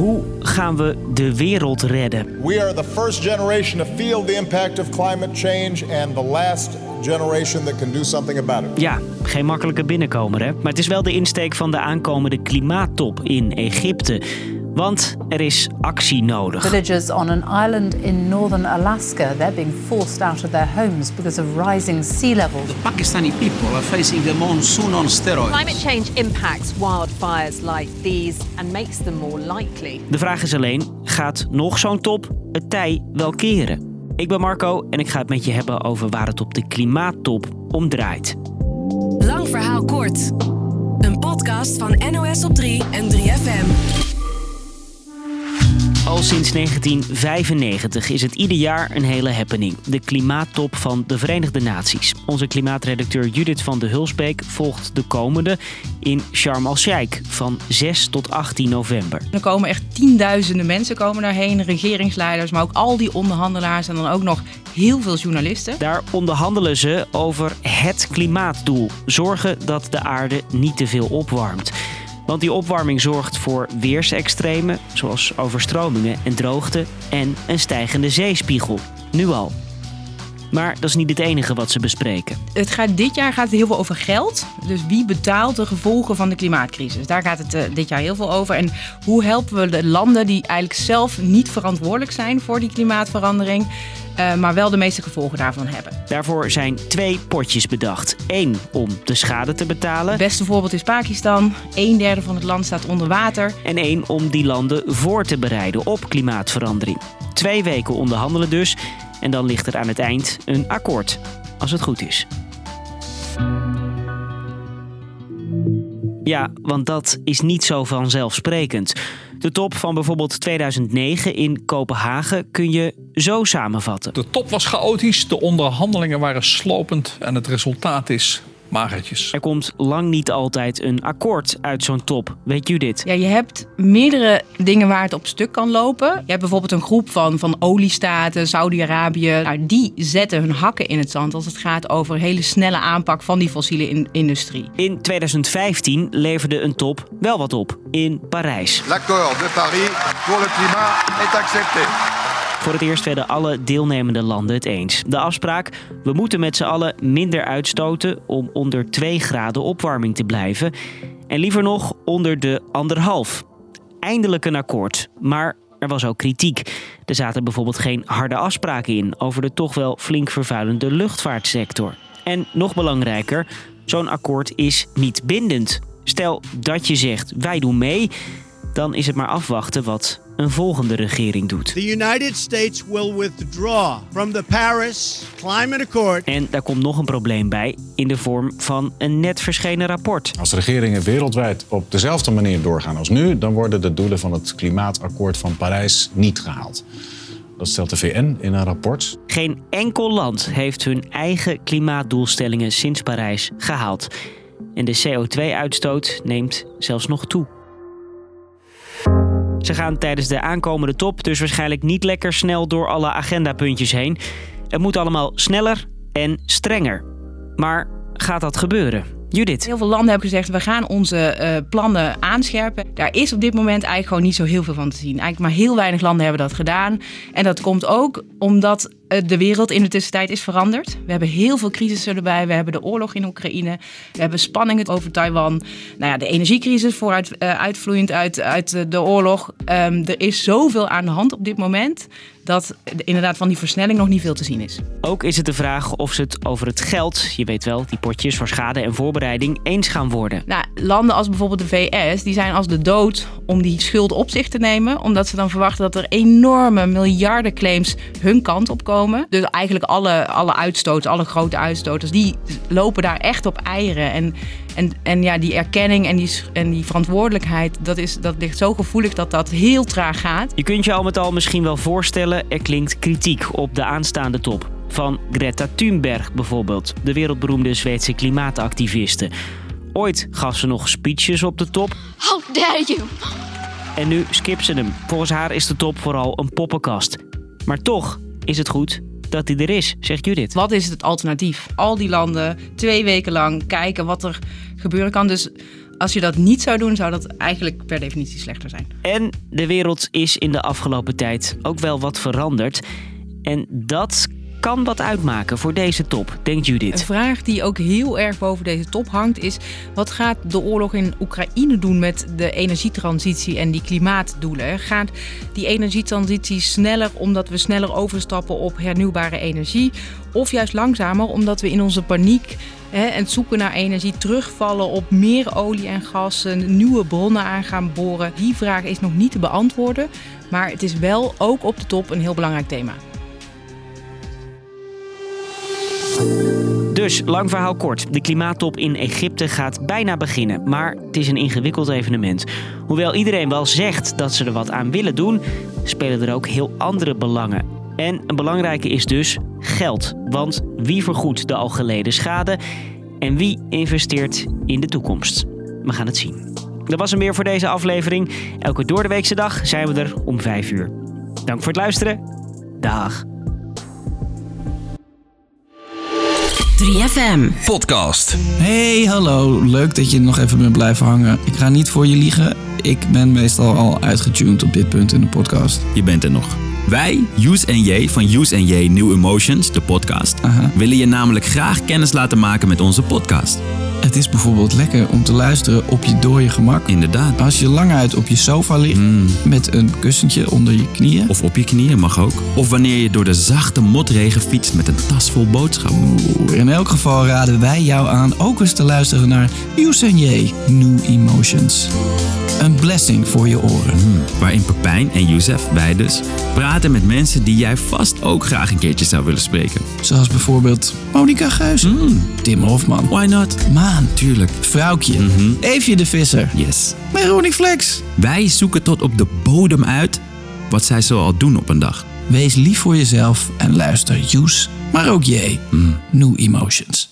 Hoe gaan we de wereld redden? We are the first generation to feel the impact of climate change and the last generation that can do something about it. Ja, geen makkelijke binnenkomer hè. Maar het is wel de insteek van de aankomende klimaattop in Egypte. Want er is actie nodig. Villagers on an island in northern Alaska, they're being forced out of their homes because of rising sea levels. The Pakistani people are facing the monsoon on steroids. Climate change impacts wildfires like these and makes them more likely. De vraag is alleen, gaat nog zo'n top het tij wel keren? Ik ben Marco en ik ga het met je hebben over waar het op de klimaattop om draait. Lang verhaal kort. Een podcast van NOS op 3 en 3FM. Al sinds 1995 is het ieder jaar een hele happening. De klimaattop van de Verenigde Naties. Onze klimaatredacteur Judith van de Hulsbeek volgt de komende in Sharm el-Sheikh van 6 tot 18 november. Er komen echt tienduizenden mensen komen daarheen, regeringsleiders, maar ook al die onderhandelaars en dan ook nog heel veel journalisten. Daar onderhandelen ze over het klimaatdoel. Zorgen dat de aarde niet te veel opwarmt. Want die opwarming zorgt voor weersextremen, zoals overstromingen en droogte, en een stijgende zeespiegel. Nu al. Maar dat is niet het enige wat ze bespreken. Het gaat, dit jaar gaat het heel veel over geld. Dus wie betaalt de gevolgen van de klimaatcrisis? Daar gaat het uh, dit jaar heel veel over. En hoe helpen we de landen die eigenlijk zelf niet verantwoordelijk zijn voor die klimaatverandering, uh, maar wel de meeste gevolgen daarvan hebben? Daarvoor zijn twee potjes bedacht. Eén om de schade te betalen. Het beste voorbeeld is Pakistan. Een derde van het land staat onder water. En één om die landen voor te bereiden op klimaatverandering. Twee weken onderhandelen dus. En dan ligt er aan het eind een akkoord, als het goed is. Ja, want dat is niet zo vanzelfsprekend. De top van bijvoorbeeld 2009 in Kopenhagen kun je zo samenvatten. De top was chaotisch, de onderhandelingen waren slopend en het resultaat is magertjes. Er komt lang niet altijd een akkoord uit zo'n top. Weet Judith? Ja, je hebt meerdere dingen waar het op stuk kan lopen. Je hebt bijvoorbeeld een groep van, van oliestaten, Saudi-Arabië. Nou, die zetten hun hakken in het zand als het gaat over hele snelle aanpak van die fossiele in industrie. In 2015 leverde een top wel wat op in Parijs. L'accord de Paris pour le climat est accepté. Voor het eerst werden alle deelnemende landen het eens. De afspraak: we moeten met z'n allen minder uitstoten om onder 2 graden opwarming te blijven. En liever nog onder de anderhalf. Eindelijk een akkoord, maar er was ook kritiek. Er zaten bijvoorbeeld geen harde afspraken in over de toch wel flink vervuilende luchtvaartsector. En nog belangrijker, zo'n akkoord is niet bindend. Stel dat je zegt wij doen mee, dan is het maar afwachten wat een volgende regering doet. The United States will withdraw from the Paris Climate Accord. En daar komt nog een probleem bij in de vorm van een net verschenen rapport. Als regeringen wereldwijd op dezelfde manier doorgaan als nu, dan worden de doelen van het klimaatakkoord van Parijs niet gehaald. Dat stelt de VN in een rapport. Geen enkel land heeft hun eigen klimaatdoelstellingen sinds Parijs gehaald. En de CO2-uitstoot neemt zelfs nog toe. Ze gaan tijdens de aankomende top dus waarschijnlijk niet lekker snel door alle agendapuntjes heen. Het moet allemaal sneller en strenger. Maar gaat dat gebeuren? Judith. Heel veel landen hebben gezegd, we gaan onze uh, plannen aanscherpen. Daar is op dit moment eigenlijk gewoon niet zo heel veel van te zien. Eigenlijk maar heel weinig landen hebben dat gedaan. En dat komt ook omdat de wereld in de tussentijd is veranderd. We hebben heel veel crisissen erbij. We hebben de oorlog in Oekraïne. We hebben spanningen over Taiwan. Nou ja, de energiecrisis vooruit uh, uitvloeiend uit, uit de oorlog. Um, er is zoveel aan de hand op dit moment dat inderdaad van die versnelling nog niet veel te zien is. Ook is het de vraag of ze het over het geld, je weet wel, die potjes voor schade en voorbereiding, eens gaan worden. Nou, landen als bijvoorbeeld de VS, die zijn als de dood om die schuld op zich te nemen, omdat ze dan verwachten dat er enorme miljardenclaims hun kant op komen. Dus eigenlijk alle, alle uitstoters, alle grote uitstoters, die lopen daar echt op eieren. En, en, en ja, die erkenning en die, en die verantwoordelijkheid, dat, is, dat ligt zo gevoelig dat dat heel traag gaat. Je kunt je al met al misschien wel voorstellen er klinkt kritiek op de aanstaande top. Van Greta Thunberg bijvoorbeeld, de wereldberoemde Zweedse klimaatactiviste. Ooit gaf ze nog speeches op de top. How dare you! En nu skipt ze hem. Volgens haar is de top vooral een poppenkast. Maar toch is het goed dat hij er is, zegt Judith. Wat is het alternatief? Al die landen twee weken lang kijken wat er gebeuren kan. Dus Als je dat niet zou doen, zou dat eigenlijk per definitie slechter zijn. En de wereld is in de afgelopen tijd ook wel wat veranderd. En dat kan wat uitmaken voor deze top, denkt Een Judith. vraag die ook heel erg boven deze top hangt is: wat gaat de oorlog in Oekraïne doen met de energietransitie en die klimaatdoelen? Gaat die energietransitie sneller omdat we sneller overstappen op hernieuwbare energie? Of juist langzamer omdat we in onze paniek hè, en het zoeken naar energie terugvallen op meer olie en gas, en nieuwe bronnen aan gaan boren? Die vraag is nog niet te beantwoorden, maar het is wel ook op de top een heel belangrijk thema. Dus, lang verhaal kort. De klimaattop in Egypte gaat bijna beginnen. Maar het is een ingewikkeld evenement. Hoewel iedereen wel zegt dat ze er wat aan willen doen, spelen er ook heel andere belangen. En een belangrijke is dus geld. Want wie vergoedt de al geleden schade en wie investeert in de toekomst? We gaan het zien. Dat was hem weer voor deze aflevering. Elke doordeweekse dag zijn we er om 5 uur. Dank voor het luisteren. Dag. 3FM. Podcast. Hey, hallo. Leuk dat je nog even bent blijven hangen. Ik ga niet voor je liegen. Ik ben meestal al uitgetuned op dit punt in de podcast. Je bent er nog. Wij, Use en J van Use en J New Emotions, de podcast, willen je namelijk graag kennis laten maken met onze podcast. Het is bijvoorbeeld lekker om te luisteren op je dode gemak. Inderdaad. Als je lang uit op je sofa ligt met een kussentje onder je knieën. Of op je knieën mag ook. Of wanneer je door de zachte motregen fietst met een tas vol boodschappen. In elk geval raden wij jou aan ook eens te luisteren naar Use en J New Emotions. Een blessing voor je oren. Waarin Pepijn en Youssef, wij dus, praten met mensen die jij vast ook graag een keertje zou willen spreken. Zoals bijvoorbeeld Monica Geuze, Tim Hofman, Why not? Maan, Tuurlijk. Vrouwtje, Eefje de Visser, Yes. Ronnie Flex. Wij zoeken tot op de bodem uit wat zij zoal doen op een dag. Wees lief voor jezelf en luister Use, maar ook J New Emotions.